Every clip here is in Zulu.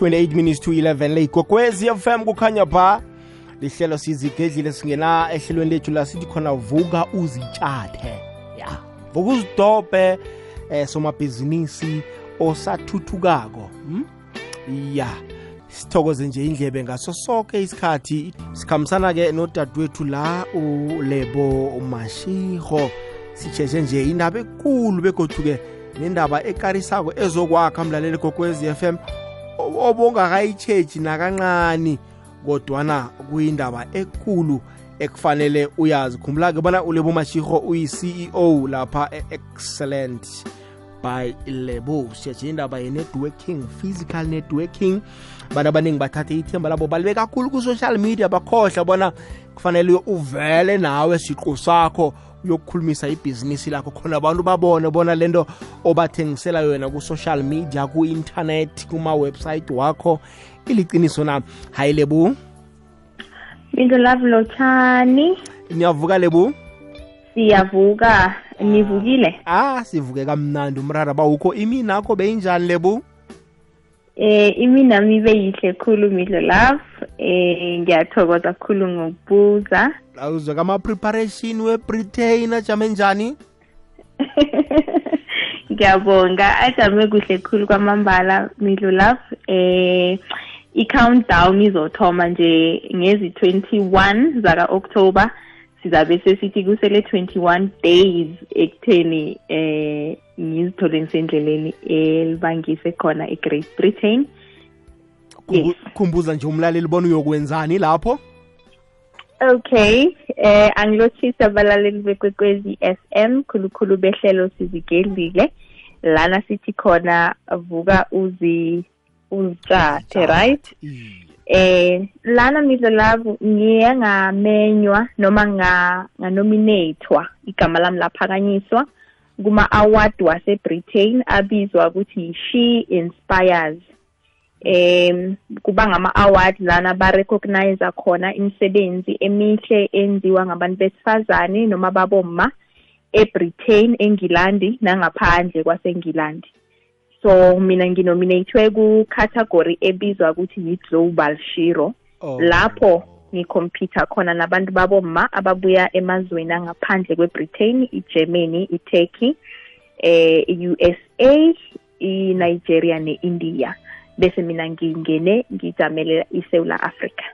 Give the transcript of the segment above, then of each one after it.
28 minutes to 11 le igogwezi fm kukhanya ba lihlelo sizigedlile singena ehlelweni lethu la sithi khona vuka uzitshathe. Ya vuka uzidobhe eh somabhizinisi osathuthukako. Hmm? ya sithokoze nje indlebe ngaso sonke isikhathi. Sikhambisana-ke nodadewethu la ulebo mashiho. Sitsheshe nje indaba ekulu begodu-ke nendaba ekarisako ezokwakha mlaleli gokwezi FM obongakayitsheji nakancane kodwana kuyindaba ekulu ekufanele uyazi. Khumbula-ke bona ulebo mashiho uyi-ceo lapha e-excellent by lebo. Siyetshe indaba ye-networking physical networking. Abantu abaningi bathathe ithemba labo balibe kakhulu ku-social media bakhohlwa bona kufanele uvele nawe siqu sakho uyokukhulumisa ibhizinisi lakho khona abantu babone bona lento obathengisela yona ku-social media ku-intanethi kuma-website wakho. Iliciniso na? Hayi lebu. Bizo love Lothani niyavuka lebu? Siyavuka. Nivukile? Ah sivuke kamnandi umrara bawukho iminakho beyinjani lebu? Eh imina mibe yihle khulu midlo love. Eh ngiyathokoza khulu ngokubuza awuzwe kama-preparation we-britain ajame njani? Ngiyabonga. Ajame kuhle khulu kwamambala midlo love. Eh i-countdown izothoma nje ngezi 21 zaka October sizabe sesithi kusele 21 days ekutheni eh ngizithole ngisendleleni elibangise khona eGreat Britain. Yes. khumbuza nje umlaleli bona uyokwenzani lapho Okay, eh angilothisa abalaleli bekwekwezi FM khulukhulu behlelo sizigedlile lana sithi khona vuka uzi uzitshathe right? Iye. eh lana midlo labo ngiye ngamenywa noma nga nganominatwa igama lami laphakanyiswa kuma award wase Britain abizwa ukuthi She Inspires. Em kuba ngama awards lana ba recognize khona imisebenzi emihle enziwa ngabantu besifazane noma babomma eBritain eNgilandi nangaphandle kwaseNgilandi. So mina nginominatwe ku category ebizwa ukuthi yi global shiro. Oh. lapho ngikhompyutha khona nabantu babomma ababuya emazweni angaphandle kweBritain iGermany iTurkey eh USA iNigeria neIndia. Bese mina ngingene ngijamelela iSouth Africa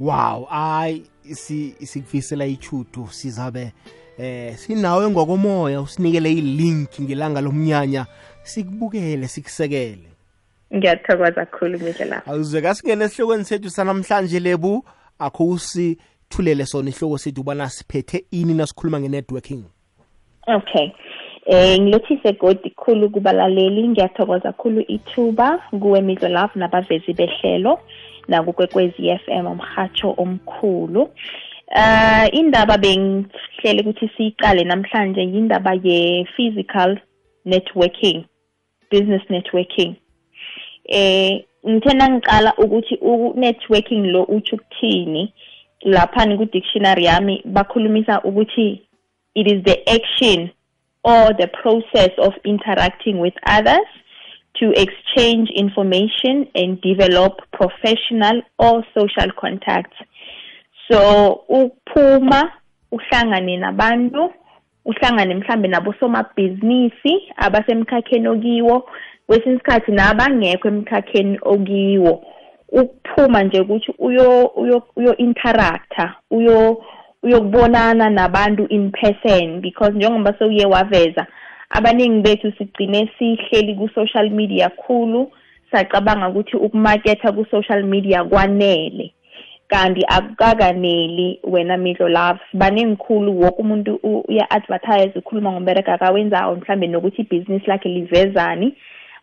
wow hayi si sikufisela ichudu sizabe eh sinawe ngokomoya usinikele ilink ngelanga lomnyanya sikubukele sikusekele. Ngiyathokoza kakhulu midlela awuzwe kasingene esihlokweni sethu sanamhlanje lebu akho usithulele sona ihloko sethu ubana siphethe ini nasikhuluma nge-networking. Okay. Eh ngilothise godi khulu kubalaleli ngiyathokoza khulu ithuba kuwe Midlo Love nabavezi behlelo nakukwekwezi FM umhacho omkhulu. Uh indaba bengihlele ukuthi siyiqale namhlanje indaba ye physical networking business networking. Eh ngithena ngiqala ukuthi u networking lo uthi ukuthini lapha ku dictionary yami bakhulumisa ukuthi it is the action or the process of interacting with others to exchange information and develop professional or social contacts. So ukuphuma uhlangane nabantu uhlangane mhlambe nabo somabhizinisi abasemkhakheni okiwo kwesinye isikhathi nabangekho emkhakheni okiwo ukuphuma nje ukuthi uyo uyo uyo interacta uyo uyokubonana nabantu in person because njengoba sewuye waveza abaningi bethu sigcine sihleli ku-social media khulu sacabanga ukuthi ukumaketha ku-social media kwanele. Kanti akukakaneli wena midlo love. Baningi khulu woke umuntu uya-advertise ukhuluma ngombereko akawenzayo mhlambe nokuthi ibhizinisi lakhe livezani.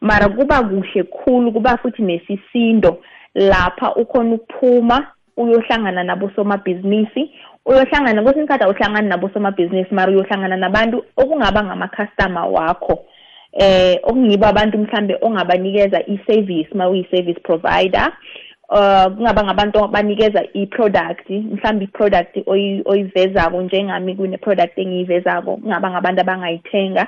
Mara kuba kuhle khulu kuba futhi nesisindo lapha ukhona ukuphuma uyohlangana nabo somabhizinisi uyohlangana kwesinye isikhathi awuhlangani nabo somabhizinisi mara uyohlangana nabantu okungaba ngama-customer wakho eh okungibo abantu mhlambe ongabanikeza i-service ma uyi-service provider uh kungaba ngabantu abanikeza i-product mhlambe i-product oyi- oyivezako njengami kune-product engiyivezako kungaba ngabantu abangayithenga.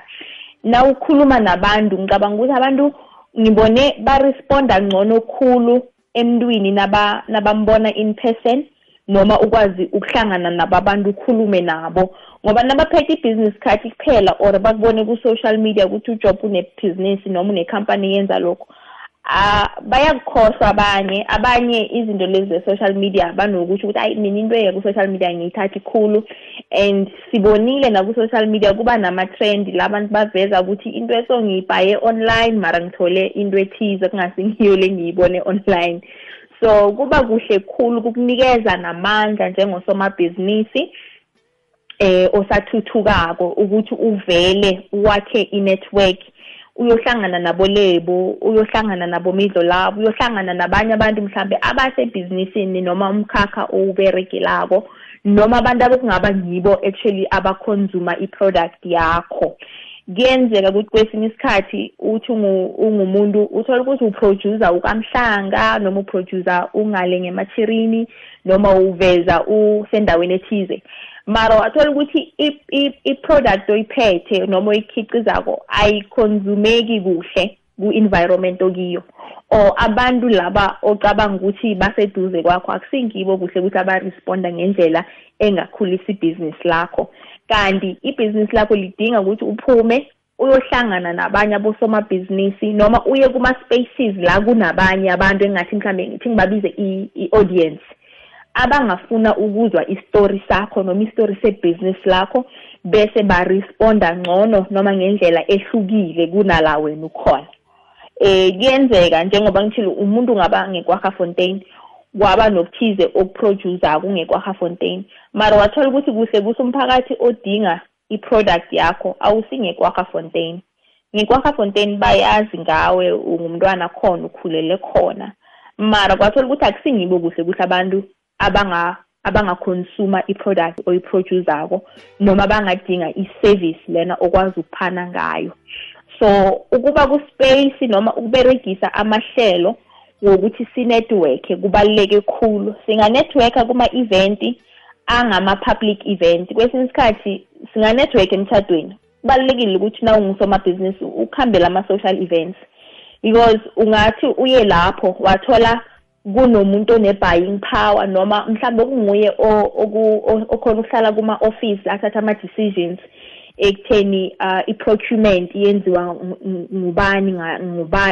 Na ukhuluma nabantu ngicabanga ukuthi abantu ngibone baresponda ngcono khulu emntwini naba nabambona in person. Noma ukwazi ukuhlangana nababantu ukhulume nabo. Ngoba nabaphethe ibhizinisi khathi kuphela or bakubone ku-social media ukuthi ujob unebhizinisi noma unekhampani yenza lokho ah bayakukhohlwa abanye. Abanye izinto lezi ze-social media banokuthi ukuthi ayi mina into eya ku-social media ngiyithathi khulu. And sibonile naku-social media kuba nama-trend la bantu baveza ukuthi into eso ngiyibhaye online mara ngithole into ethize kungasingiyo le ngiyibone online. So kuba kuhle khulu kukunikeza namandla njengosomabhizinisi eh osathuthukako ukuthi uvele wakhe i-network uyohlangana nabolebo uyohlangana nabo midlo labo uyohlangana nabanye abantu mhlambe abasebhizinisini noma umkhakha owuberegelako noma abantu abokungaba ngibo actually abaconsumer i-product yakho. Kuyenzeka ukuthi kwesinye isikhathi uthi ungumuntu uthola ukuthi uproducer ukamhlanga noma uproducer ungale ngemachirini noma uveza usendaweni ethize. Mara wathola ukuthi i-product oyiphethe noma oyikhicizako ayikhonsumeki kuhle ku-environment okiyo or abantu laba ocabanga ukuthi baseduze kwakho akusingibo kuhle ukuthi abaresponda ngendlela engakhulisa ibhizinisi lakho. Kanti ibhizinisi lakho lidinga ukuthi uphume uyohlangana nabanye abosomabhizinisi noma uye kuma-spaces la kunabanye abantu engathi mhlambe ngithi ngibabize i-audience abangafuna ukuzwa istori sakho noma istori sebhizinisi lakho bese baresponda ngcono noma ngendlela ehlukile kunala wena ukhona. Eh kuyenzeka njengoba ngithile umuntu ngaba ngekwaHafontein kwaba nokuthize okuproducer kungekwaHafontein mara wathola ukuthi kuhle kuhle umphakathi odinga i-product yakho awusingekwaHafontein ngekwaHafontein bayazi ngawe ungumntwana khona ukhulele khona. Mara kwathola ukuthi akusingibo kuhle kuhle abantu abanga abangakhonsuma i-product oyiproducako noma bangadinga i-service lena okwazi ukuphana ngayo. So ukuba ku-space noma ukuberegisa amahlelo wokuthi sinetwork kubaluleke khulu. Singanetworka kuma-event angama-public event. Kwesinye isikhathi singanetwork emthadweni kubalulekile ukuthi na ungusomabhizinisi ukuhambela ama-social events because ungathi uye lapho wathola kunomuntu one-buying power noma mhlawumbe kunguye okhona ukuhlala kuma-office athatha ama-decisions. Ekutheni uh, i-procurement yenziwa ngubani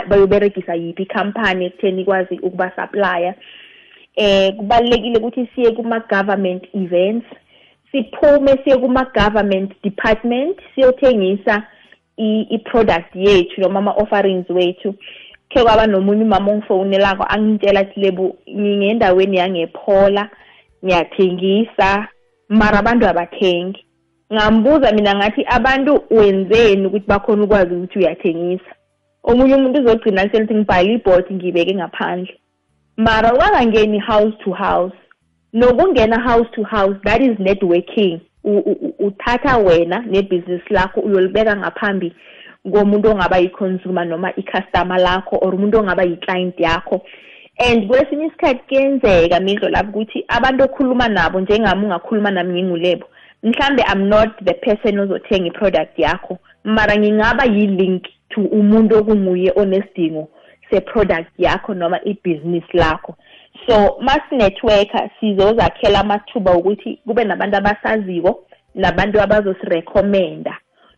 bayoberegisa yiphi ikhampani ekutheni ikwazi ukuba supplier eh kubalekile ukuthi siye kuma-government events siphume siye kuma-government department siyothengisa i-product yethu noma ama-offerings wethu. Khe kwaba nomunye umama ongifonelako angitshela athi lebu ngingendaweni yangephola ngiyathengisa mara abantu abathengi. Ngambuza mina ngathi abantu wenzeni ukuthi bakhona ukwazi ukuthi uyathengisa? Omunye umuntu uzogcina selithi ngibhale ibhodi ngiyibeke ngaphandle. Mara ungangeni house to house nokungena house to house that is networking. Uthatha wena nebhizinisi lakho uyolibeka ngaphambi komuntu ongaba yi-consumer noma i-customer lakho or umuntu ongaba yi-client yakho. And kwesinye isikhathi kuyenzeka mindlo lapho ukuthi abantu okhuluma nabo njengami ungakhuluma nami ngingulebo mhlambe i'm not the person ozothenga i-product yakho mara ngingaba yi-link to umuntu okunguye onesidingo se-product yakho noma ibhizinisi lakho. So masinetworka sizozakhela amathuba ukuthi kube nabantu abasaziko nabantu abazosirekhomenda.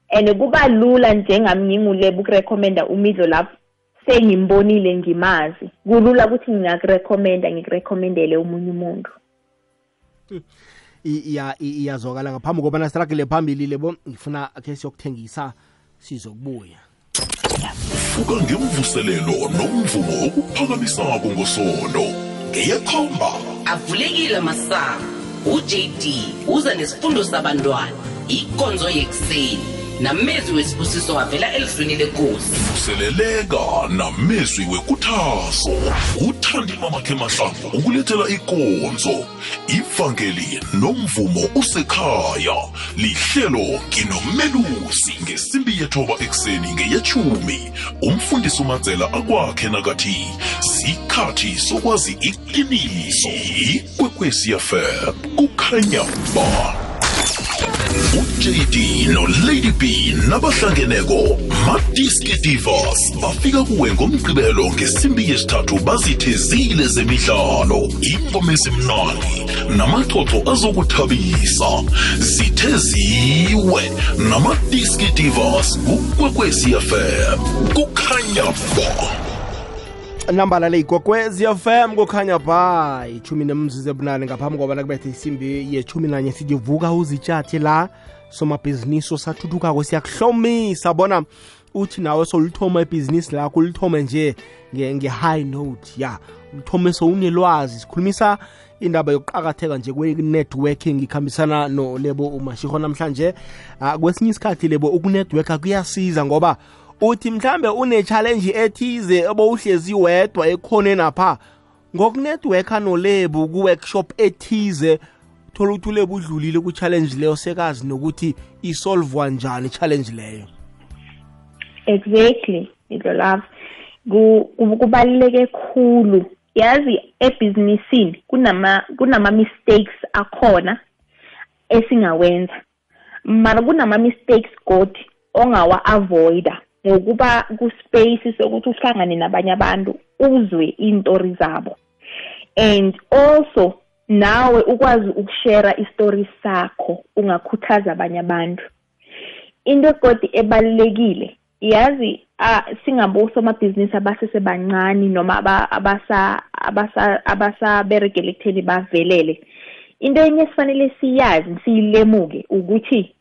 And kuba lula njengami ngingulebo ukurekhomenda umidlo lapho sengimbonile ngimazi kulula ukuthi ngingakurekhomenda ngikurekhomendele omunye umuntu iyazwakala ngaphambi kobana sirakele phambili lebo ngifuna khe siyokuthengisa sizokubuya. Fuka ngemvuselelo nomvumo okuphakamisako ngosondo ngeyekhomba. Avulekile masango ujd uza nesifundo sabantwana. Ikonzo yekuseni. Namezwi wesibusiso wavela elizwini lenkosi. Vuseleleka namezwi wekuthaso uthandima makhemahlangu ukulethela ikonzo. Ivangeli nomvumo usekhaya. Lihlelo nginomelusi ngesimbi yethoba ekuseni ngeyechumi umfundisi umadzela akwakhe nakathi sikhathi sokwazi iqiniso. Ikwekwezi fm kukhanya ba. Ujd nolady b nabahlangeneko madiski divas bafika kuwe ngomgqibelo ngesimbi yesithathu bazithezile zemidlalo. Ingoma ezimnandi namaxoxo azokuthabisa. Zitheziwe namadiski divas kukwekwecfm kukhanya bo nambalale igogwezi fm kukhanya ba. Ichumi nemzuzu ebunane ngaphambi kobana kubethe isimbi yechumi nanye. Sijivuka vuka uzitshathi la somabhizinisi osathuthukako siyakuhlomisa bona uthi nawe solithoma ibhizinisi lakho ulithome nje nge-high note. Ya ulithome sowunelwazi. Sikhulumisa indaba yokuqakatheka nje kwe-networking ikhambisana nolebo umashiho namhlanje. Uh, kwesinye isikhathi lebo ukunetworka kuyasiza ngoba uthi mhlambe une-challenge ethize obowuhlezi wedwa ekhoneni apha. Ngokunetworka nolebu ku-workshop ethize thola ukuthi ulebu udlulile ku-challenge leyo sekazi nokuthi isolvwa njani i-challenge leyo? Exactly idlolava kubaluleke khulu. Yazi ebhizinisini kunama kunama mistakes akhona esingawenza. Mara kunama mistakes god ongawa avoida ngokuba kuspace sokuthi uhlangane nabanye abantu uzwe iy'ntori zabo. And also nawe ukwazi ukushare istori sakho ungakhuthaza abanye abantu. Into egodi ebalulekile yazi uh, singabosomabhizinisi abasesebancane noma abasaberegele ekutheni bavelele. Into enye esifanele siyazi siyilemuke ukuthi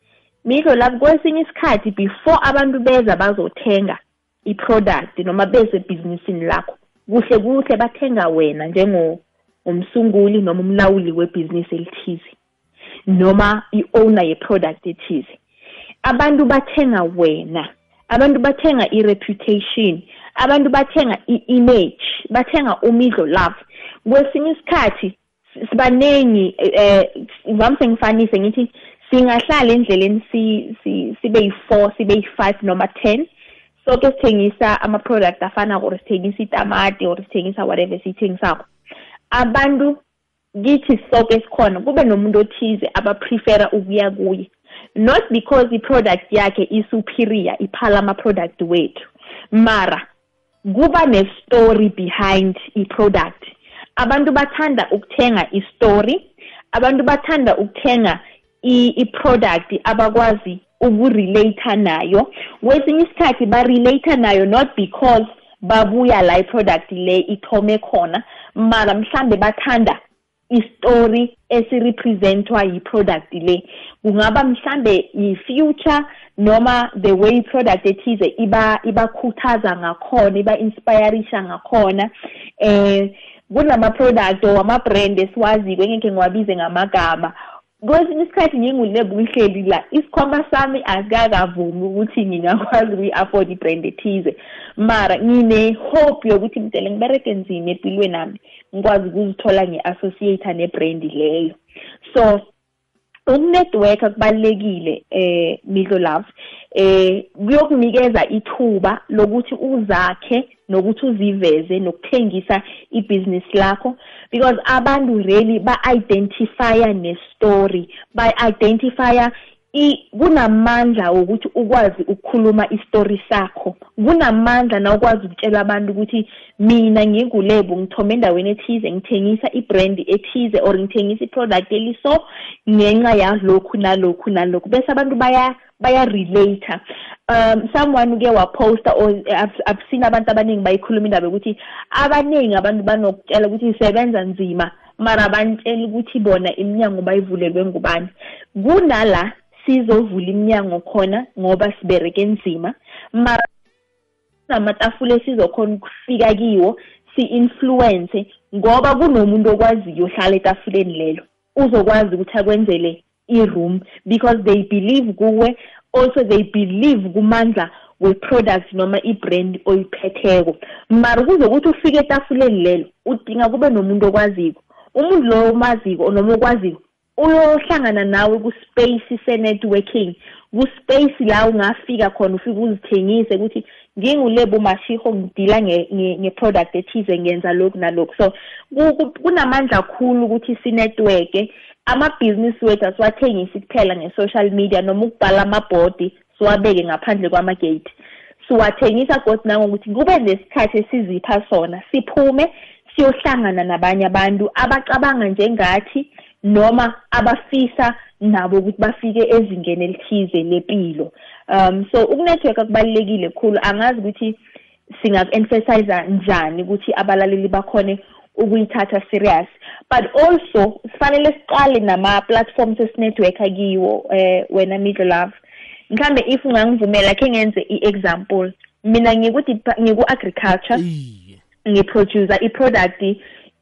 Mikho lapho kwesinye isikhathi before abantu beza bazothenga i-product noma beze ebhizinisini lakho kuhle kuhle bathenga wena njengo umsunguli noma umlawuli webhizinisi elithize noma i-owner ye-product ethize. Abantu bathenga wena abantu bathenga i-reputation abantu bathenga i-image bathenga umidlo love. Kwesinye isikhathi sibaningi eh ngivamse ngifanise ngithi singahlala endleleni sibe yi-four sibe yi-five noma ten. Soke sithengisa ama-product afana or sithengisa itamati or sithengisa whatever siyithengisako. Abantu kithi soke sikhona kube nomuntu othize abaprefera ukuya kuye. Not because i-product yakhe i-superior iphala ama-product wethu. Mara kuba ne-story behind i-product. Abantu bathanda ukuthenga i-story abantu bathanda ukuthenga i-product abakwazi ukurelate nayo. Kwesinye isikhathi barelate nayo not because babuya la i-product le ithome khona mara mhlambe bathanda istory esirepresentwa yi-product le. Kungaba mhlambe yi-future noma the way i-product ethize iba ibakhuthaza ngakhona iba-inspirisha ngakhona. Eh kunama-product or ama-brand esiwaziko engeke ngiwabize ngamagama kwesinye isikhathi ngingulebo ngihleli la. Isikhwama sami akakavumi ukuthi ngingakwazi ukuyi-afford i-brand ethize. Mara ngine-hope yokuthi mdele ngibereke nzima empilweni nami ngikwazi ukuzithola ngi-associate ne-brand leyo. So ukunetworka kubalulekile eh Midlo Love. Eh kuyokunikeza ithuba lokuthi uzakhe nokuthi uziveze nokuthengisa ibhizinisi lakho because abantu really ba-identifya ne-story ba-identifya kunamandla wokuthi ukwazi ukukhuluma istori sakho. Kunamandla na ukwazi ukutshela abantu ukuthi mina ngingulebo ngithome endaweni ethize ngithengisa ibrand ethize or ngithengisa iproduct eliso ngenxa yalokhu nalokhu nalokhu. Bese abantu baya baya-relata um someone uke waposta or i've seen abantu abaningi bayikhuluma indaba yokuthi abaningi abantu banokutshela ukuthi isebenza nzima. Mara bantshela ukuthi bona iminyango bayivulelwe ngubani. Kunala sizovula iminyango khona ngoba sibereke nzima. Mara namatafula esizokhona ukufika kiwo si-influence ngoba kunomuntu okwaziyo ohlala etafuleni lelo. Uzokwazi ukuthi akwenzele i-room because they believe kuwe also they believe kumandla we-product noma i-brand oyiphetheko. Mara kuzokuthi ufike etafuleni lelo udinga kube nomuntu okwaziko. Umuntu lo omaziko noma okwaziko uyohlangana nawe ku-space se-networking ku-space la ungafika khona ufike uzithengise ukuthi ngingulebo mashiho ngidila nge-product ethize ngenza lokhu nalokhu. So kunamandla kakhulu ukuthi sinetworke. Amabhizinisi wethu asiwathengisi kuphela nge-social media noma ukubhala amabhodi siwabeke ngaphandle kwamagate. Siwathengisa kodwa nangokuthi kube nesikhathi esizipha sona siphume siyohlangana nabanye abantu abacabanga njengathi noma abafisa nabo ukuthi bafike ezingeni elithize lempilo um so ukunetwork akubalekile kakhulu angazi ukuthi singaku-emphasize njani ukuthi abalaleli bakhone ukuyithatha serious. But also sifanele siqale nama-platforms esinetworka kiwo eh wena middle love. Mhlambe if ungangivumela khe ngenze i-example mina ngiku-agriculture iye. ngiproducer i-product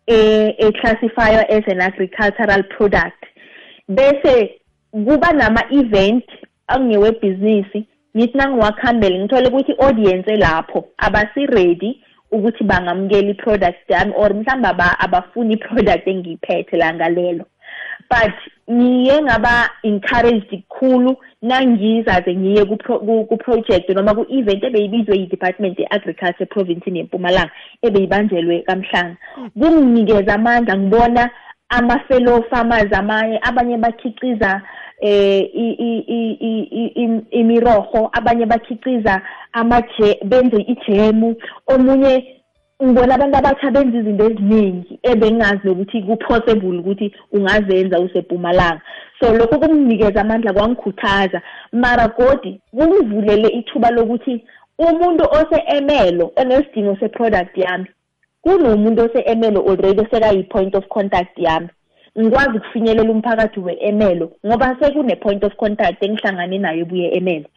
e-classifywa as an agricultural product. Bese kuba nama-event angewebhizinisi ngithi nangiwakhambele ngithole ukuthi i-audience lapho abasi-ready ukuthi bangamukela i-product yami or mhlawumbe aba- abafuni i-product engiyiphethe la ngalelo. But ngiye ngaba encouraged kukhulu nangizaze ngiye kupro- ku- ku-project noma ku-event ebeyibizwe yi-department ye-agriculture provincini yempumalanga ebeyibanjelwe kamhlanga. Kunginikeza amandla ngibona ama-fellow farmers amanye abanye bakhiciza eh i- i- i- i- i- im- imiroho abanye bakhiciza amaje benze ijemu. Omunye ngibona abantu abatsha benza izinto eziningi ebengazi nokuthi ku-possible ukuthi ungazenza usepumalanga. So lokho kunginikeza amandla kwangikhuthaza. Mara godi kungivulele ithuba lokuthi umuntu ose-emelo onesidingo se-product yami kunomuntu ose-emelo already osekayi-point of contact yami. Ngikwazi ukufinyelela umphakathi we-emelo ngoba sekune-point of contact engihlangane nayo ebuye emelo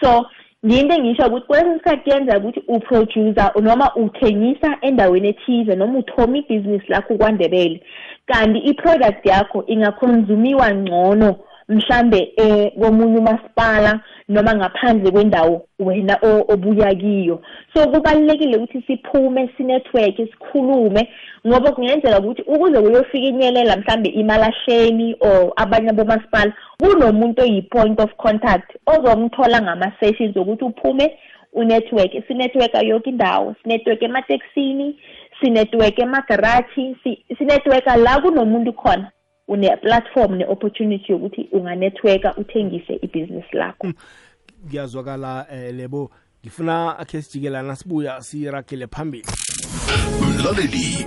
so yinto engisho ukuthi kwesinye isikhathi kuyenzeka ukuthi uproducer noma uthengisa endaweni ethize noma uthoma ibhizinisi lakho kwandebele kanti i-product yakho ingakhonzumiwa ngcono mhlambe eh komunye umasipala noma ngaphandle kwendawo wena o- obuya kiyo. So kubalulekile ukuthi siphume sinetwork sikhulume ngoba kungenzeka ukuthi ukuze kuyofikenyelela mhlambe imalahleni or abanye bomasipala kunomuntu oyi-point of contact ozomthola ngama-sessions ukuthi uphume unetwork sinetworka yonke indawo sinetwork ematekisini sinetwork emagaraji si- sinetworka la kunomuntu khona. Une-platform ne-opportunity yokuthi unganetworka uthengise ibhizinisi lakho. Kuyazwakala eh, lebo. Ngifuna akhe sijikelana sibuya siragele phambili. Mlaleli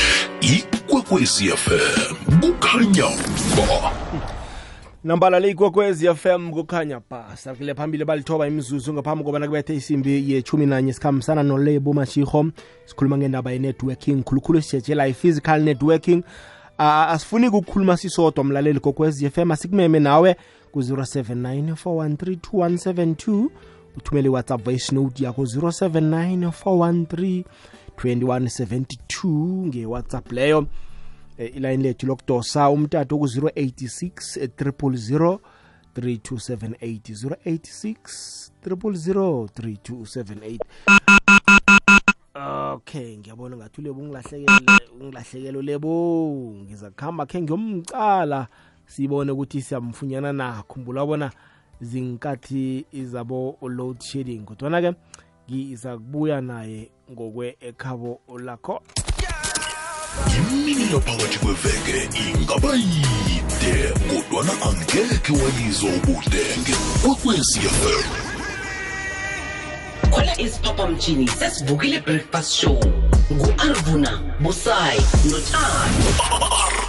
zomrhatsho ikwekwecfm kukhanya ba nambala le ikwekwezi fm kukhanya ba sakile phambili balithoba imizuzu ngaphambi kobana kubethe isimbi yechumi nanye sikhambisana nolebo mashiho sikhuluma ngendaba ye-networking khulukhulu sijetshela i-physical networking. Uh, asifuni ukukhuluma sisodwa mlaleli kokwezi fm asikumeme nawe ku-079 413 uthumele i-whatsapp voice note yakho 079 413 2172 ngewhatsapp leyo. Eh, ilayini lethu lokudosa umtato ku-086 000 3278 086 000 3278 okay ngiyabona ngathi ulebo ungilahlekele ungilahlekele lebo ngiza kuhamba khe ngiyomcala sibone ukuthi siyamfunyana na khumbula bona zinkathi izabo load shedding. Kodwana-ke ngiza kubuya naye ngokwe ekhabo lakho. Imini yaphakathi kweveke ingaba yide kodwana angekhe walizwa ubudenge kwekwecfm khona isiphaphamtshini sesivukile breakfast show ngu-arvuna busayi notando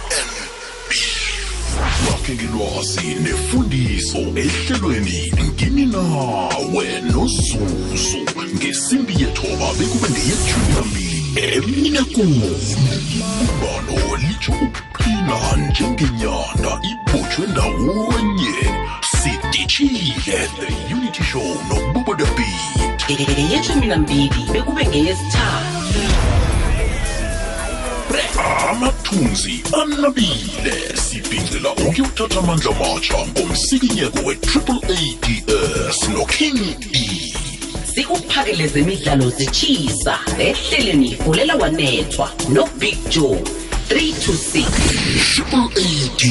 lakhe ngilwazi nefundiso ehlelweni ngini nawe nozuzu. Ngesimbi yethoba bekube ngeyethumi nambili emine kumi umbalo litsho ukuqina njengenyanda ibhotshwe ndawonye. Sidishile the unity show nobubadabit ngeyeshumi nambili bekube ngeyesithathu amathunzi anabile. Sibhincela ukuyothatha amandla matsha ngomsikinyeko we-triple ads noking e. Sikuphakele zemidlalo zechisa. Ehleleni fulela wanethwa nobig joe 3 to 6 triple ads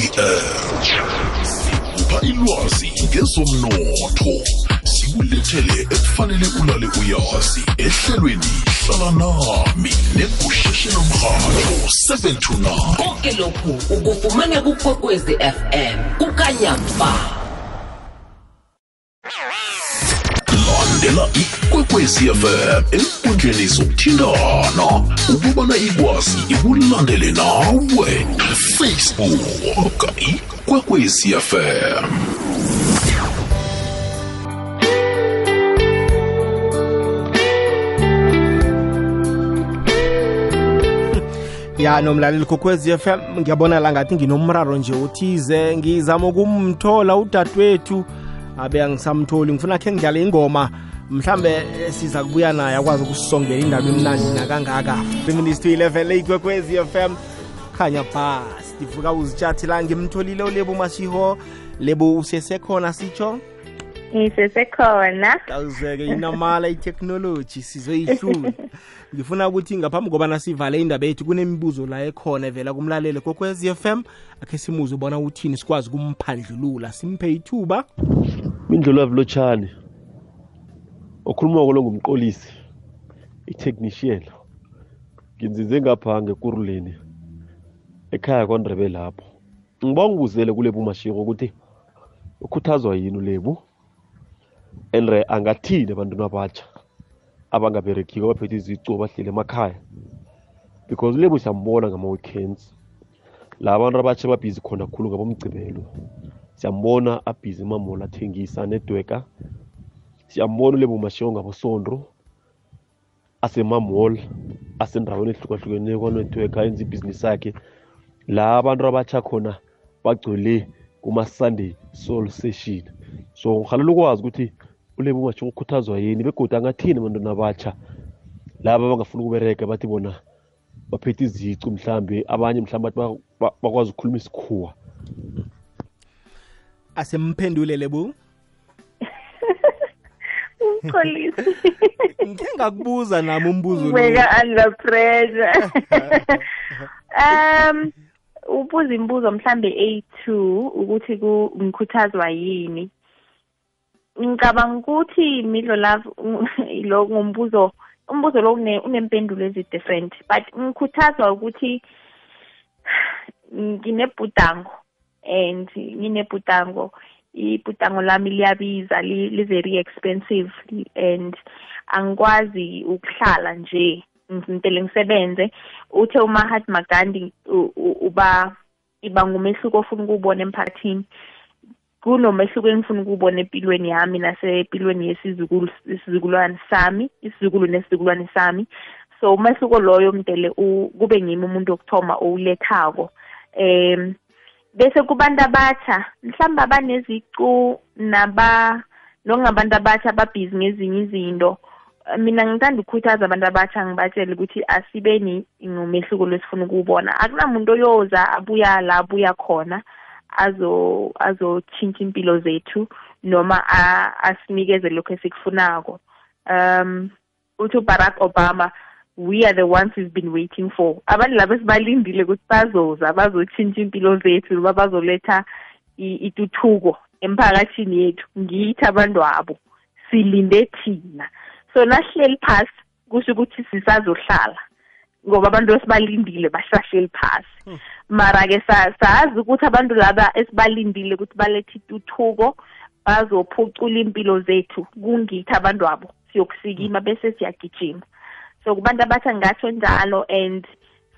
sikupha ilwazi ngezomnotho. Sikulethele ekufanele ulale uyazi ehlelweni hlala nami negusheshe lomrhatho 7 to 9 konke lokhu ukufumana kukwekwezi fm kukanyamba landela ikwekwezi fm enkundleni zokuthintana ukubana ikwazi ikulandele nawe. Facebook ikwekwezi fm ya nomlaleli kokwezi FM ngiyabona la ngathi nginomraro nje othize. Ngizama ukumthola udadewethu abe angisamtholi ngifuna khe ngidlale ingoma. Mhlambe eh, siza kubuya naye akwazi ukusongela indaba emnandi nakangaka. Feminist 11 le ikwekwezi FM khanya bas ndivuka uzitshathi la ngimtholile ulebu mashiho lebo usesekhona sitsho ngisesekhona. Kawuzeke inamala itechnology sizoyihlula ngifuna ukuthi ngaphambi kobana sivale indaba yethu kunemibuzo la ekhona evela kumlaleli kokwez FM akhe simuze ubona uthini sikwazi kumphandlulula. Simphe ithuba. Mindlolo Vlotshani okhuluma lo ngumqolisi i-technician. Nginzinze ngapha ngekuruleni ekhaya kwaNdrebe lapho. Ngiba ngibuzele kule bumashiko ukuthi ukhuthazwa yini ulebu? Endre angathini abantwana abatsha abangaberekhiwe abaphethe izicu bahlele emakhaya. Because lebu siyambona ngama-weekends la abantu abatsha babhizi khona khulu ngabomgcibelo. Siyambona abhizi mamola athengisa anedweka. Siyambona ulebo mashiko ngabosondro asemamall asendaweni ehlukahlukeneyo kwanetwork enza ibhizinisi yakhe. La abantu abatsha khona bagcwele kuma-sunday soul session so ngihalela ukwazi ukuthi ulebu mashiko ukhuthazwa yini begodwa angathini abantwana abatsha laba abangafuni ukubereka bathi bona baphethe izicu mhlambe abanye mhlambe bathi ba- ba- bakwazi ukukhuluma isikhuwa. Asemphendule lebu umxolisi. Ngike ngakubuza nami umbuzo ubeka under pressure. Um ubuza imibuzo mhlambe A2 ukuthi ku- ngikhuthazwa yini? Ngicabanga ukuthi midlo love lo ngumbuzo umbuzo lo une- unempendulo ezi-different but ngikhuthazwa ukuthi nginebhudango and nginebhudango ibhudango lami liyabiza li li very expensive and angikwazi ukuhlala nje ngintele ngisebenze. Uthe uMahatma Gandhi uba iba ngumehluko ofuna ukubona emphakathini. Kunomehluko engifuna ukubona empilweni yami nasempilweni yesizukulu isizukulwane sami isizukulu nesizukulwane sami. So umehluko loyo mdele u- kube ngimi umuntu wokuthoma owulethako. Em bese kubantu abatsha mhlawumbe abanezicu naba nokungabantu abatsha ababhizi ngezinye izinto. Eh, mina ngithanda ukukhuthaza abantu abatsha ngibatshele ukuthi asibeni ngumehluko lesifuna ukuwubona. Akunamuntu oyoza abuya la abuya khona. Azo azotshintsha impilo zethu noma asinikeze lokho esikufunako. Um uthi uBarack Obama we are the ones we've been waiting for. Abantu laba esibalindile ukuthi bazoza bazotshintsha impilo zethu noma bazoletha ituthuko emphakathini yethu. Ngithi abantu abo silinde thina. So nasihleli phasi kusho ukuthi sisazohlala. Ngoba abantu esibalindile basahleli phasi. Mara-ke sa- sazi ukuthi abantu laba esibalindile ukuthi balethe ituthuko bazophucula impilo zethu kungithi abantu abo siyokusikima bese siyagijima. So kubantu abathi ngasho njalo and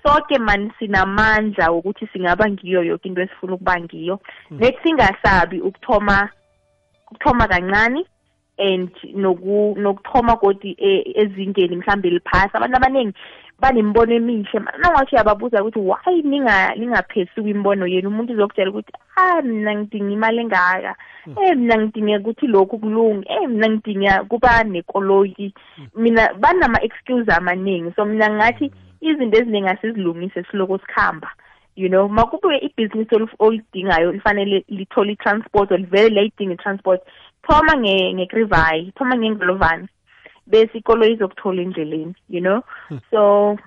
sonke mani sinamandla wokuthi singaba ngiyo yoke into esifuna ukuba ngiyo. Nethi singasabi ukuthoma ukuthoma kancane and noku nokuthoma kodi e- ezingeni mhlambe liphasi abantu abaningi banembono emihle. Nangathi uyababuza ukuthi why ninga ningaphezulu imbono yenu? Umuntu uzokutshela ukuthi ah mina ngidinga imali engaka. Eh mina ngidinga ukuthi lokhu kulunge. Eh mina ngidinga kuba nekoloyi. Mina banama excuse amaningi. So mina ngathi izinto eziningi asizilungise siloko sikhamba. You know makube ibhizinisi olif- olidingayo lifanele lithole i-transport or livele liyayidinga i-transport thoma nge- ngekrivayi thoma ngengolovani bese ikolo izokuthola endleleni you know? So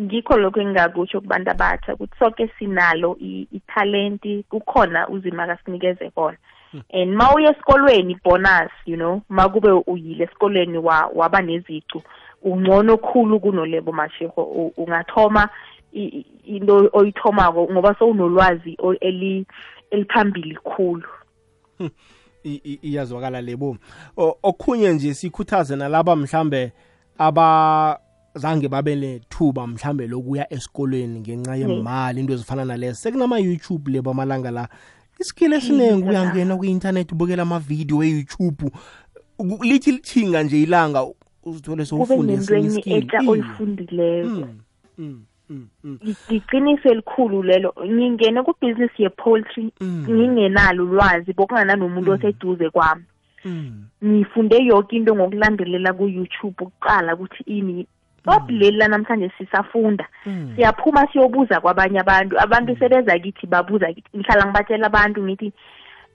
ngikho lokho engingakutsho kubantu abatsha ukuthi sonke sinalo i- ithalenti kukhona uzima akasinikeze kona. And ma uye esikolweni bonus you know? Makube uyile esikolweni wa- waba nezicu ungcono khulu kunolebo mashego U- ungathoma i- i- into oyithomako ngoba sowunolwazi o- eli- eliphambili khulu. I- i- iyazwakala lebo O- okhunye nje sikhuthaze nalaba mhlambe abazange babe nethuba mhlambe lokuya esikolweni ngenxa yemali into ezifana nalezo sekunama-youtube lebo amalanga la isikile esiningi uyangena kwi-internet ubukela amavidiyo e-youtube U- lithi lithinga nje ilanga uzithole kube sowufunde esinye nentweni iskill. etsha Iye. oyifundileyo Mm, mm, mm, mm. Liqiniso elikhulu lelo ngingene kubhizinisi ye-poultry Mm. ngingenalo ulwazi bokungananomuntu oseduze kwami. Mm. ngifunde yonke into ngokulandelela ku-youtube ukuqala ukuthi ini not leli la namhlanje sisafunda. Mm. siyaphuma siyobuza kwabanye abantu. Abantu sebeza kithi babuza kithi. Ngihlala ngibatshela abantu ngithi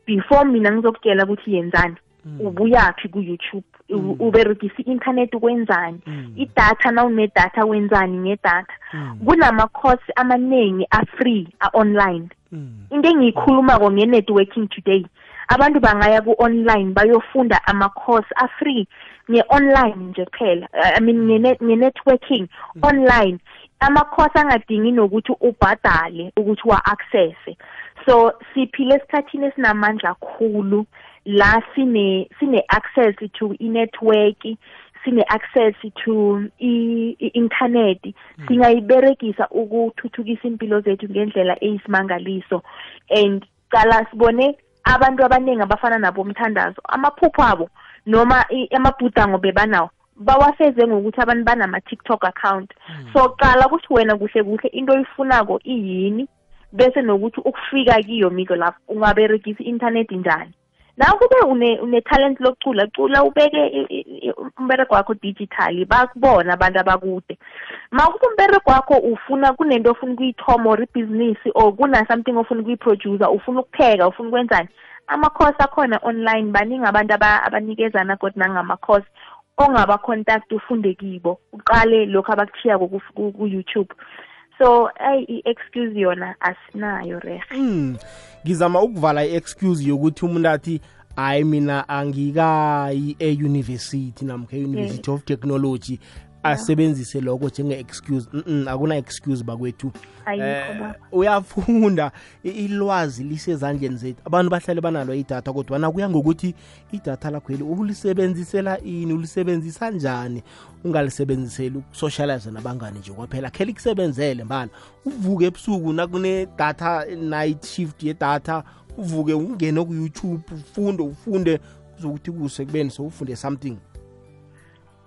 before mina ngizokutshela ukuthi yenzani ubuyaphi ku-youtube uberegisa i-internet ukwenzani? Mm. idatha na unedatha wenzani ngedatha Mm. kunama-course amaningi a-free a-online. Mm. into engiyikhulumako nge-networking today abantu bangaya ku-online bayofunda ama-course a-free nge-online nje kuphela i mean ngene- nge-networking online. Ama-course angadingi nokuthi ubhadale ukuthi wa-accesse. So siphile esikhathini esinamandla khulu. La sine sine-access to i-network sine-access to i- i-internet singayiberegisa ukuthuthukisa impilo zethu ngendlela eyisimangaliso and cala sibone abantu abaningi abafana nabo umthandazo amaphupho abo noma amabhudango bebanawo bawafeze ngokuthi abantu banama-tiktok account. So qala ukuthi wena kuhle kuhle into oyifunako iyini bese nokuthi ukufika kiyo miko lapho ungaberegisa i-internet njani. Nawe kube une une-talent lokucula cula ubeke i- i- i- umbereko wakho digitally bakubona abantu abakude. Ma kube umbereko wakho ufuna kunento ofuna ukuyithoma or ibhizinisi or kuna something ofuna ukuyiproducer ufuna ukupheka ufuna ukwenzani? Ama-course akhona online baningi abantu aba- abanikezana kodwa nangama-course ongaba-contact ufunde kibo uqale lokhu abakuthiyako ku- ku- ku-youtube so ayi i-excuse yona asinayo rehe Mm. ngizama ukuvala i-excuse yokuthi umuntu athi hayi mina angikayi e-university namkha e-university of technology asebenzise lokho njenge-excuse mm akuna-excuse bakwethu. Ayikho Eh, baba. uyafunda. I- ilwazi lisezandleni zethu. Abantu bahlale banalo idatha kodwa nakuya ngokuthi idatha lakhweli ulisebenzisela ini ulisebenzisa njani? Ungalisebenziseli ukusocialize nabangani nje kwaphela. Khe likusebenzele mbana uvuke ebusuku nakunedatha night shift yedatha uvuke ungene ku-youtube ufunde ufunde. Kuzokuthi kuse kubeni sowufunde something.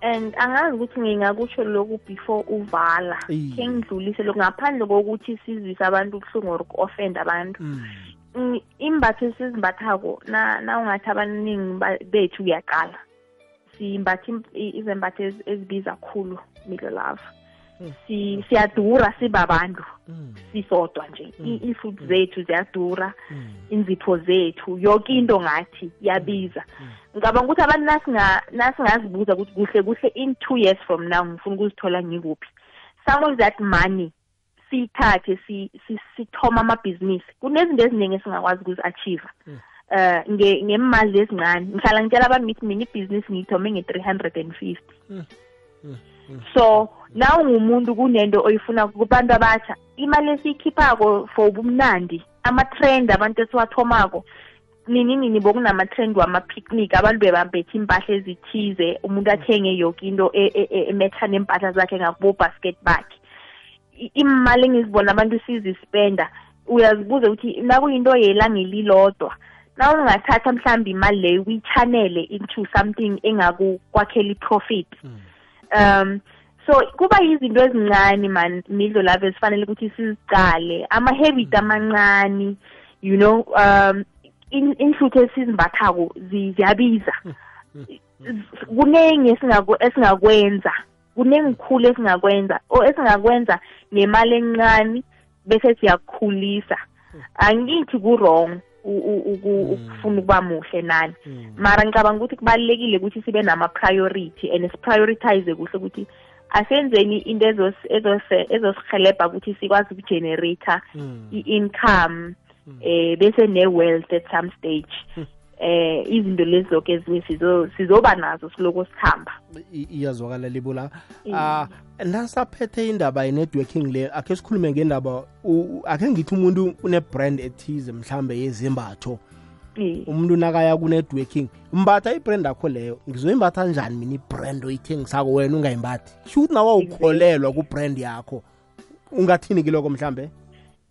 And angazi ukuthi ngingakutsho lokhu before uvala. Khe ngidlulise lokhu ngaphandle kokuthi sizwise abantu ubuhlungu or ku-offend abantu. Mm. Imbatho esizimbathako na ungathi abaningi ba- bethu uyaqala. I- izembatho ezi- ezibiza khulu middle love si siyadura sibabantu sisodwa nje. Ifood zethu ziyadura. Inzipho zethu. Yonke into ngathi yabiza ngicabanga ukuthi abantu nasinga- nasingazibuza ukuthi kuhle kuhle in two years from now ngifuna ukuzithola ngikuphi. Some of that money siyithathe si- si- sithoma amabhizinisi. Kunezinto eziningi esingakwazi ukuzi-achieve um ngemali ezincane. Ngihlala ngitshela abantu ngithi mina ibhizinisi ngiyithome nge-three hundred and fifty. So na ungumuntu kunento oyifuna kubantu abatsha imali esiyikhiphako for ubumnandi ama-trend abantu esiwathomako nini nini bokunama-trend wama-picnic abantu bebambethe impahla ezithize umuntu athenge yoke into e- e- e- emetha nempahla zakhe ngakubo-basket bakhe imali engizibona abantu sizispenda uyazibuza ukuthi nakuyinto yelanga elilodwa na ungathatha mhlawumbe imali leyo uyichanele into something engakukwakhela i-profit um so kuba yizinto ezincane man midlo lavo ezifanele ukuthi sizicale ama-habit amancane you know um in- inhluthu esizimbathako zi- ziyabiza. Kuningi esingaku- esingakwenza kunengikhulu esingakwenza o esingakwenza ngemali encane bese siyakukhulisa. Angithi ku-wrong. Ukufuna ukuba muhle nani. Mara ngicabanga ukuthi kubalulekile ukuthi sibe nama-priority and siprioritize kuhle ukuthi asenzeni into ezosihelebha ukuthi sikwazi ukugenerator i-income eh bese ne-wealth at some stage. Eh izinto lezi zonke ezinye sizo- sizoba nazo siloko sihamba iyazwakala libo la. Ah nasaphethe indaba ye-networking le akhe sikhulume ngendaba akhe ngithi umuntu une-brand ethize mhlambe yezembatho. Eh. umuntu nakaya ku-networking umbatha ibrand akho leyo ngizoyimbatha njani mina ibrand oyithengisako wena ungayimbathi? Sho ukuthi nawe ukholelwa kubrand yakho. Ungathini kiloko mhlambe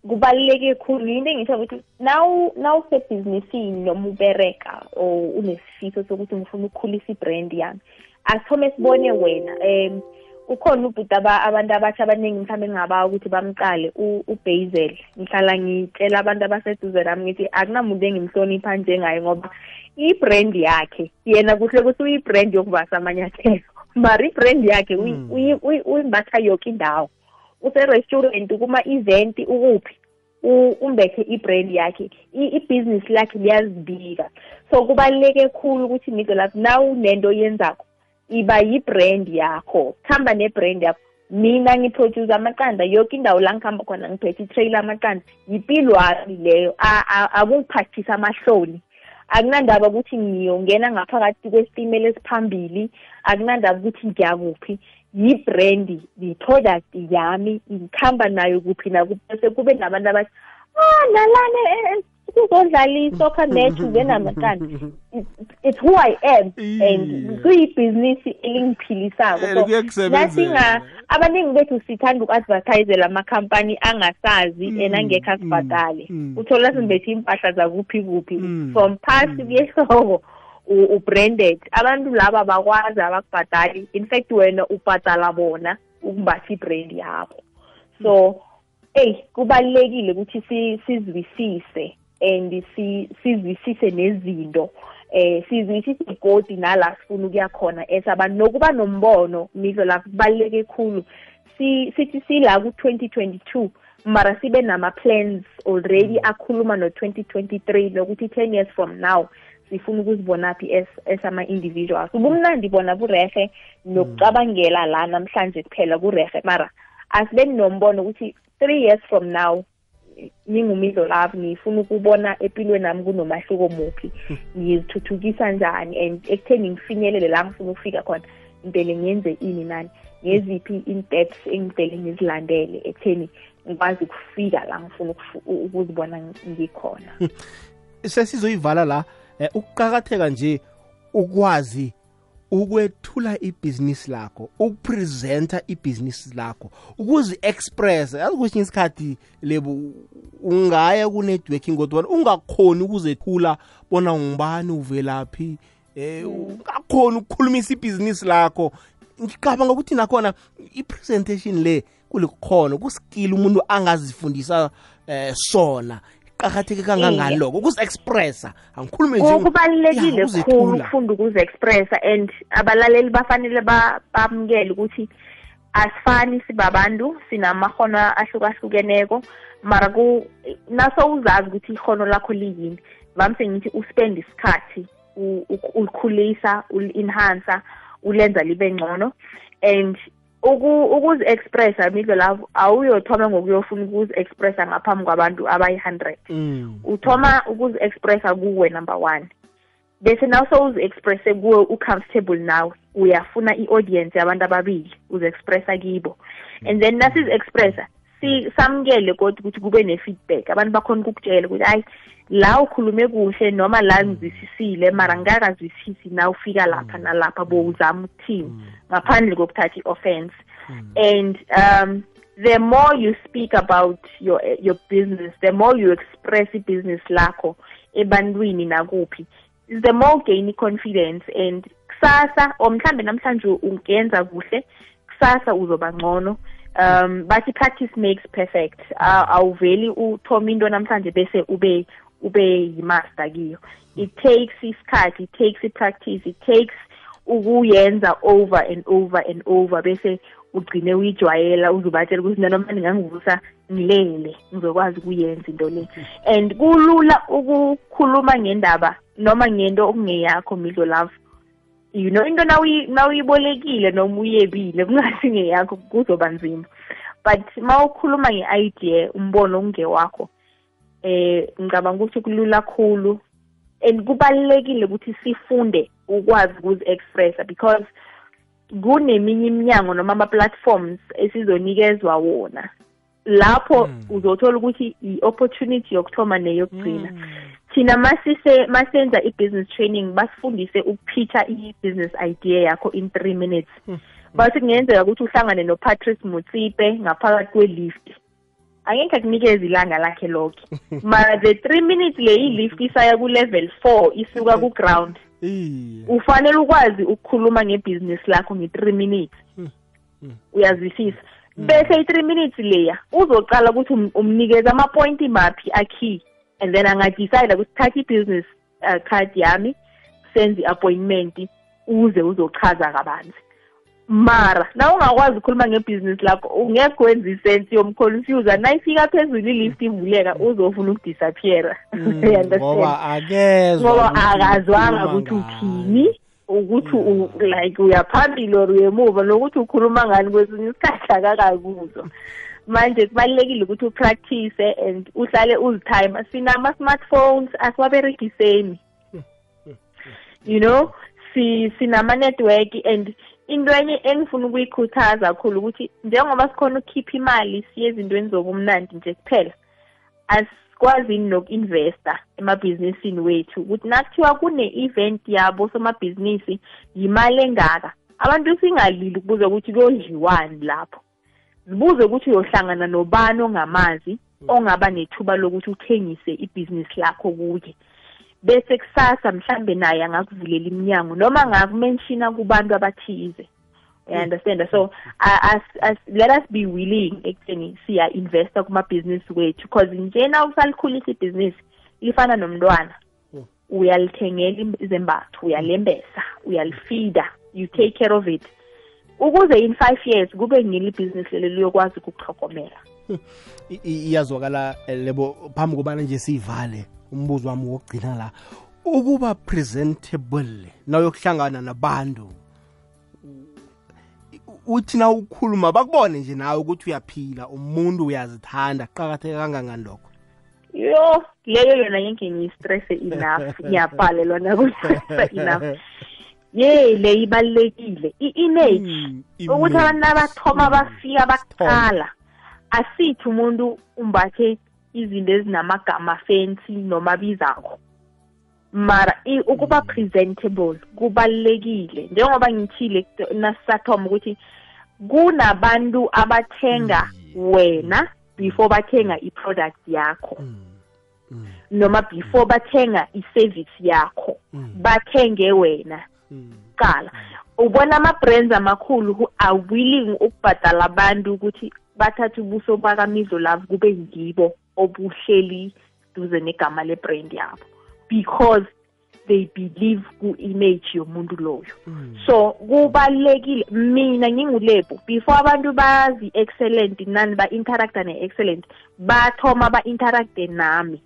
kubaluleke khulu. Into engisho ukuthi naw nawusebhizinisini noma ubereka or unesifiso sokuthi ngifuna ukukhulisa ibrand yami asithome sibone wena um ukhona ubhuti aba- abantu abatsha abaningi mhlawumbe engingabawa ukuthi bamqale ubazel ngihlala ngitshela abantu abaseduze nami ngithi akunamuntu engimhlonipha njengaye ngoba ibrand yakhe yena kuhle ukuthi uyibrand yokubasa amanyathelo mara ibrand yakhe uyi- uyimbatha yoke indawo. Use-restaurant kuma-event ukuphi umbethe ibrand yakhe ibhizinisi lakhe liyazibika. So kubaluleke khulu ukuthi ngizo lapho na unento oyenzakho iba yibrand yakho kuhamba nebrand yakho. Mina ngiproduce amaqanda yoke indawo la ngihamba khona ngiphethe itrailer amaqanda yipilo wami leyo akungiphathisa amahloni. Akunandaba ukuthi ngiyongena ngaphakathi kwesitimela esiphambili akunandaba ukuthi ngiyakuphi. Yi-brand yi-product yami ngihamba nayo kuphi nakuphi bese kube nabantu abathi ah nalana eh, eh, kuzodlala i-soccer match njenamaqanda It's- who i am and kuyibhizinisi elingiphilisako. So nasinga abaningi bethu sithanda uku-advertisela amakhampani angasazi and angekho asibhadale. mm, uthola simbethe impahla zakuphi kuphi. Mm, from phasi kuyehloko u- ubranded. Abantu laba bakwazi abakubhadali in fact wena ubhadala bona ukumbatha ibrand yakho so eyi kubalulekile ukuthi si- sizwisise and si- sizwisise nezinto eh sizwisise igodi nala sifuna ukuya khona as abantu nokuba nombono mizo lapho kubaluleke khulu. Si sithi sila ku-2022 mara sibe nama-plans already akhuluma no-2023 nokuthi 10 years from now sifuna ukuzibonaphi as as ama-individuals. Ubumnandi bona burehe nokucabangela la namhlanje kuphela kurehe mara asibe nombono ukuthi three years from now ngingumizo love ngifuna ukubona empilweni nami kunomahluko muphi. Ngizithuthukisa njani and ekutheni ngifinyelele la ngifuna ukufika khona? Ngidele ngenze ini nani? Ngeziphi in-steps engidele ngizilandele ekutheni ngikwazi ukufika la ngifuna ukuzibona ngikhona? Sesizoyivala la eh, ukuqakatheka nje ukwazi ukwethula ibhizinisi lakho ukupresenta ibhizinisi lakho ukuzi-expressa yazi kwesinye isikhathi lebu ungaya ku-networking kodwa ungakhoni ukuzethula bona ngubani uvelaphi eh ungakhoni ukukhulumisa ibhizinisi lakho. Ngicabanga ukuthi nakhona i-presentation le kulikhono kuskill umuntu angazifundisa eh sona. Qakatheke kangangani lokho ukuzi-expressa angikhulume nje kubalulekile Ya, khulu ukuzethula. ukufunda ukuzi-expressa and abalaleli bafanele ba- bamukele ukuthi asifani sibabantu sinamahono ahlukahlukeneko mara ku naso uzazi ukuthi ihono lakho liyini vamise ngithi uspend isikhathi u- u- ulikhulisa uli-enhancer ulenza libe ngcono and uku- ukuzi-expressa midlo lapho awuyothoma ngokuyofuna ukuzi-expressa ngaphambi kwabantu abayi-hundred. Mm. uthoma ukuzi-expressa kuwe number one. Bese naw sewuzi-expresse kuwe u-comfortable nawe. Uyafuna i-audience yabantu ababili uzi-expressa kibo. And then nasizi-expressa samukele kodwa ukuthi kube ne-feedback. Abantu bakhona ukukutshela ukuthi hayi la ukhulume kuhle noma la ngizwisisile mara ngingakazwisisi na ufika lapha nalapha bowuzama ukuthini? Ngaphandle kokuthatha i-offense. And um the more you speak about your your business the more you express i-business lakho ebantwini nakuphi the more gain confidence and kusasa or mhlambe namhlanje ungenza kuhle kusasa uzoba ngcono um bathi practice makes perfect. Awuveli uthoma into namhlanje bese ube ube yimaster kiyo. It takes isikhathi it takes i-practice it takes ukuyenza over and over and over bese ugcine uyijwayela uzobatshela ukuthi nanoma ningangivusa ngilele ngizokwazi ukuyenza into le. And kulula ukukhuluma ngendaba noma ngento okungeyakho midlo love you know into nawuyi- nawuyibolekile noma uyebile kungasi ngeyakho kuzoba nzima. But ma ukhuluma nge-idea umbono okungewakho eh ngicabanga ukuthi kulula kakhulu and kubalulekile ukuthi sifunde ukwazi ukuzi-expressa because kuneminye iminyango noma ama-platforms esizonikezwa wona. Lapho uzothola ukuthi i-opportunity yokuthoma neyokugcina. Thina masise masenza i-business training basifundise ukupitcha i-business idea yakho in three minutes. Bathi kungenzeka ukuthi uhlangane nopatrice mutsipe ngaphakathi kwe-lift. Angeke akunikeze ilanga lakhe lonke mara the three minutes le i-lift isaya ku-level four isuka ku-ground. Ufanele ukwazi ukukhuluma ngebhizinisi lakho nge-three minutes. Uyazwisisa. Bese i-three minutes leya uzocala ukuthi um- umnikeza ama-pointi maphi akey. And then angadecide ukuthi thatha i-business uh, card yami senze i-appointment uze uzochaza kabanzi. Mara na ungakwazi ukukhuluma ngebhizinisi lakho ungekho wenza isensi yomconfuser nayifika phezulu ilift ivuleka uzofuna ukudisappeara. Mm, ngoba understand? akezwa akazwanga ukuthi uthini ukuthi u- like uyaphambili or uyemuva nokuthi ukhuluma ngani kwesinye isikhathi akakakuzwa manje kubalulekile ukuthi upractice and uhlale uzitime. Sinama-smartphones asiwaberegiseni. You know si sinama-network and into enye engifuna ukuyikhuthaza kakhulu ukuthi njengoba sikhona ukukhipha imali siye ezintweni zobumnandi nje kuphela asikwazini noku-investa emabhizinisini wethu. Ukuthi nakuthiwa kune-event yabo somabhizinisi yimali engaka abantu singalili ukubuza ukuthi kuyodliwani lapho. Zibuze ukuthi uyohlangana nobani ongamazi ongaba nethuba lokuthi uthengise ibhizinisi lakho kuye. Bese kusasa mhlambe naye angakuvulela iminyango noma ngakumenshina kubantu abathize. You understand? So uh, as, as, let us be willing ekutheni siya-investa kumabhizinisi wethu because njena usalikhulisa ibhizinisi lifana nomntwana uyalithengela izembatho uyalembesa uyalifida you take care of it. Ukuze in five years kube ngeli ibhizinisi lelo liyokwazi ukukuhlogomela i- iyazwakala eh, lebo phambi kobana nje siyivale umbuzo wami wokugcina la. Ukuba presentable nawuyokuhlangana nabantu uthi na ukukhuluma bakubone nje nawe ukuthi uyaphila umuntu uyazithanda kuqakatheke kangangani lokho? Yo leyo yona ngiyistresse enough ngiyabhalelwa nakustressa enough ye le ibalulekile i-image Mm, ukuthi abantu abathoma bafika bakuqala asithi umuntu umbathe izinto ezinamagama fancy noma abizakho mara ukuba presentable kubalulekile. Njengoba ngithile nasisathoma ukuthi kunabantu abathenga wena before bathenga i-product yakho. Noma before bathenga i-service yakho. Bathenge wena. Mm, kuqala ubona ama-brands amakhulu are willing ukubhadala abantu ukuthi bathathe ubuso bakamidlo love kube ngibo obuhleli duze negama le-brand yabo because they believe ku-image yomuntu loyo. Mm. so kubalulekile. Mina ngingulebo before abantu bazi-excellent nani ba-interacta ne-excellent bathoma ba-interacte nami.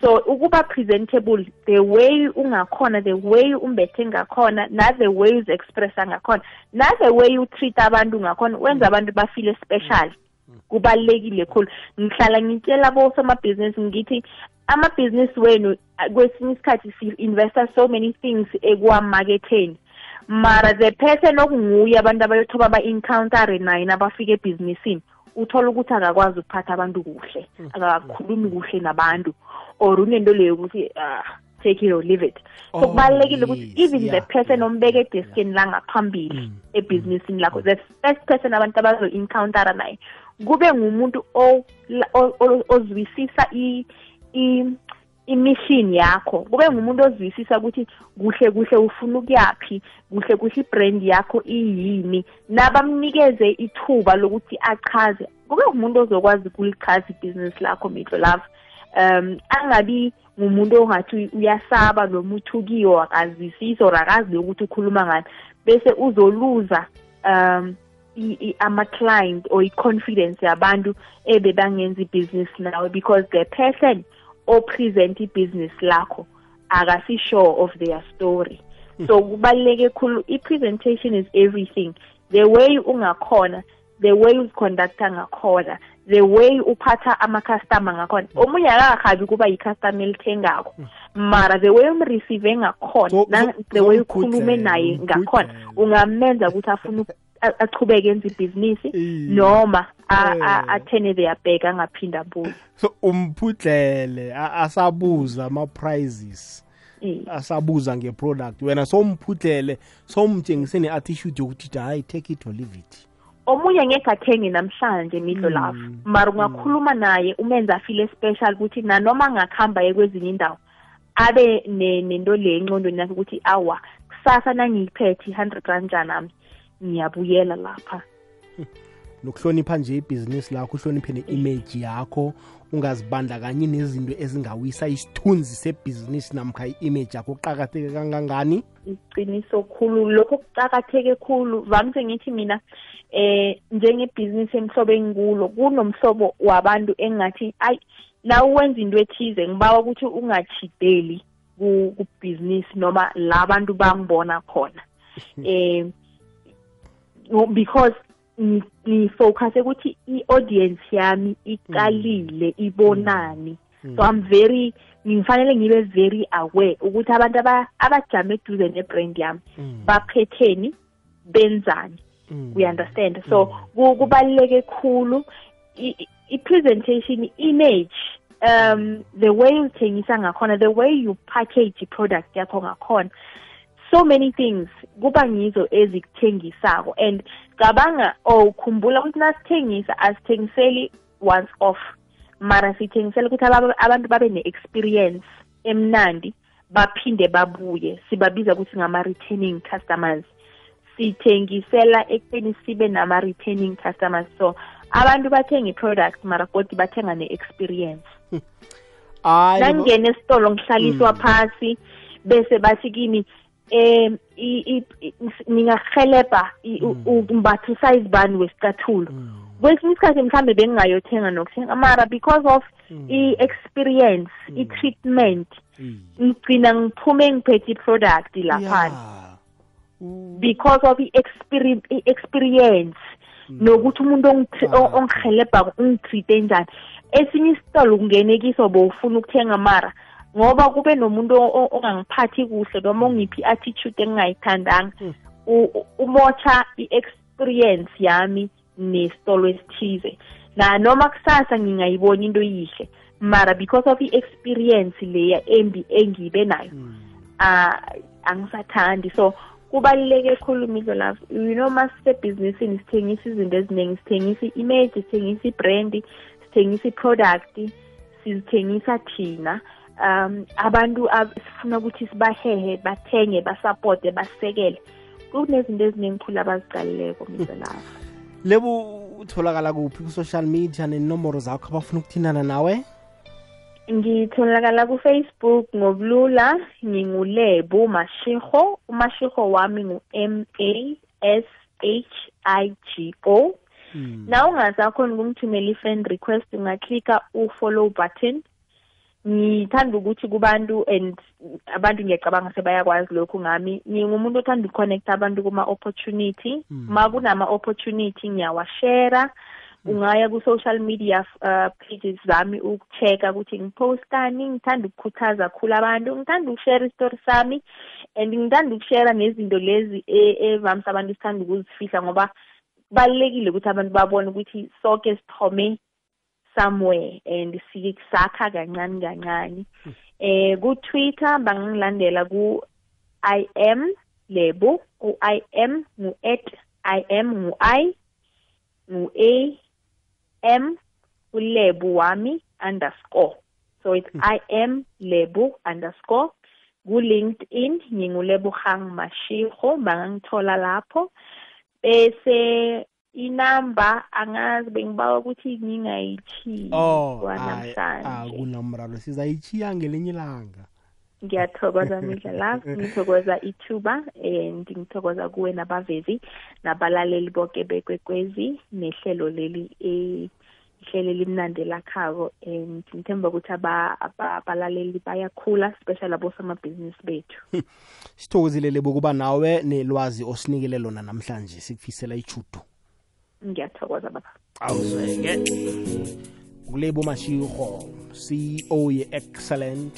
So ukuba presentable the way ungakhona the way umbethe ngakhona na-the way uzi-expressa ngakhona na-the way utreat abantu ngakhona wenza abantu bafile special. Kubalulekile khulu. Ngihlala ngitshela bosomabhizinisi ngithi amabhizinisi wenu ah, kwesinye isikhathi si-investa so many things ekuwamaketheni mara the person okunguye abantu abayothoba ba-encountare naye nabafika ebhizinisini. Uthola ukuthi akakwazi ukuphatha abantu kuhle akakhulumi kuhle nabantu or unento leyo ukuthi ah, take it or leave it. So Oh, kubalulekile ukuthi even the yeah, person yeah. ombeke edeskini langaphambili ebhizinisini lakho the first person abantu abazo-encountera naye kube ngumuntu ozwisisa i- i- imission yakho. Kube ngumuntu ozwisisa ukuthi kuhle kuhle ufuna ukuyaphi kuhle kuhle ibrand yakho iyini. Nabamnikeze ithuba lokuthi achaze. Kube ngumuntu ozokwazi ukulichaza ibhizinisi lakho mitlo love. Um angabi ngumuntu ongathi uyasaba noma uthukiwe akazwisisi or akazi ukuthi ukhuluma ngani. Bese uzoluza um i- i- ama-client or i-confidence yabantu ebebangenza ibhizinisi nawe because the person opresent ibhizinisi lakho akasi-sure of their story. So kubaluleke khulu i-presentation is everything. The way ungakhona the way uziconducta ngakhona the way uphatha ama-customer ngakhona. Omunye akakahabi kuba yi-customer elithengako mara the way umreceive ngakhona So- na- so- the way so ukhulume umkhudlele, naye ngakhona umkhudlele. ungamenza ukuthi afune uk- a- achubeke enza ibhizinisi Iye. noma a- a- Eh. athene their bag angaphinda abuye. So umphudlele a- asabuza ama-prizes. Iye. asabuza nge-product. Wena somphudlele somtshengise ne-attitude yokuthi hayi take it or leave it. Omunye ngeke athenge namhlanje midlo love mara ungakhuluma naye umenze afile special ukuthi nanoma angakuhamba ye kwezinye indawo abe ne- nento le engqondweni yakhe ukuthi awa kusasa nangiyiphethe i-hundred rand nami ngiyabuyela lapha. Nokuhlonipha nje ibhizinisi lakho uhloniphe ne-image yakho ungazibandakanyi nezinto ezingawisa isithunzi sebhizinisi namkha i-image yakho kuqakatheke kangangani? Iqiniso khulu lokho kucakatheke khulu. Vamise ngithi mina eh njengebhizinisi emhlobo engikulo kunomhlobo wabantu engathi ayi na uwenza into ethize ngibawa ukuthi ungachideli ku- kubhizinisi noma la bantu bangibona khona. Eh ngo- because ngi- ngifocuse ukuthi i-audience yami iqalile ibonani. So i'm very ngifanele ngibe very aware ukuthi abantu aba- abajame eduze nebrand yami baphetheni benzani. We understand. So ku- kubaluleke khulu. I-presentation i-image um the way uthengisa ngakhona the way you package i-product yakho ngakhona so many things. Kuba ngizo ezikuthengisako and cabanga or khumbula ukuthi nasithengisa asithengiseli once off. Mara sithengisela ukuthi aba- abantu babe ne-experience emnandi baphinde babuye. Sibabiza ukuthi ngama-returning customers. Sithengisela ekubeni sibe nama-returning customers. So abantu bathenga i-product mara kodwa bathenga ne-experience. Nangingena esitolo ngihlaliswa phasi bese bathi kimi em i- i- i- ningahelebha i- u- u- umbatha usize bani wesicathulo kwesinye isikhathi mhlambe bengingayothenga nokuthenga mara because of i-experience i-treatment ngigcina ngiphume ngiphethe i-product laphana. Because of i-experi- i-experience nokuthi umuntu ongithe- Ah. ungitreat-e njani esinye isitolo kungene kiso bowufuna ukuthenga mara ngoba kube nomuntu ongangiphathi kuhle noma ongiphi i-attitude engingayithandanga. U- umotsha i-experience yami nesitolo esithize. Na noma kusasa ngingayibona into yihle mara because of i-experience leya embi engibe nayo ah angisathandi. So kubaluleke khulu midlo love you know masisebhizinisini sithengisa izinto eziningi sithengisa i-image sithengisa i-brand sithengisa i-product sizithengisa thina. Um abantu sifuna ukuthi sibahehe bathenge basapote basekele kunezinto eziningi khulu abazicalileko love lebu utholakala kuphi ku-social media nenomboro zakho abafuna ukuthindana nawe? Ngitholakala kufacebook ngobulula ngingulebu mashiho umashiho wami ngu-m a s h i g o. Na ungasakhona ukumthumela i-friend request ungaklika u-follow button ngithanda ukuthi kubantu and abantu ngiyacabanga sebayakwazi lokhu ngami. Ngingumuntu othanda ukuconnecta abantu kuma-opportunity. Ma kunama-opportunity ngiyawashera ungaya ku-social media uh, pages zami ukuchecka ukuthi ngipostani ngithanda ukukhuthaza khulu abantu. Ngithanda ukushare isitori sami. And ngithanda ukushare nezinto lezi e- evamisa abantu sithanda ukuzifihla ngoba kubalulekile ukuthi abantu babone ukuthi sonke sithome somewhere and sakha kancane kancane. Eh ku Twitter bangangilandela ku I am lebo u I am ngu at I am ngu I ngu A M ulebu wami underscore. So it's I am lebu underscore. Ku LinkedIn ngingulebu hang mashiho bangangithola lapho. Bese inamba angazi bengibawa ukuthi ngingayichiyi oh kwanamhlanje. akunamraro sizayichiya ngelinye ilanga. Ngiyathokoza midla love ngithokoza ithuba and ngithokoza kuwe nabavezi nabalaleli bonke bekwekwezi nehlelo leli eh, ihlelo elimnandi lakhako and ngithemba ukuthi aba- aba- abalaleli bayakhula especially abosomabhizinisi bethu. Sithokozilele bokuba nawe nelwazi osinikele lona namhlanje sikufisela ichudo ngiyathokoza baba. Awuzweke kulebo mashiro ceo ye-excellent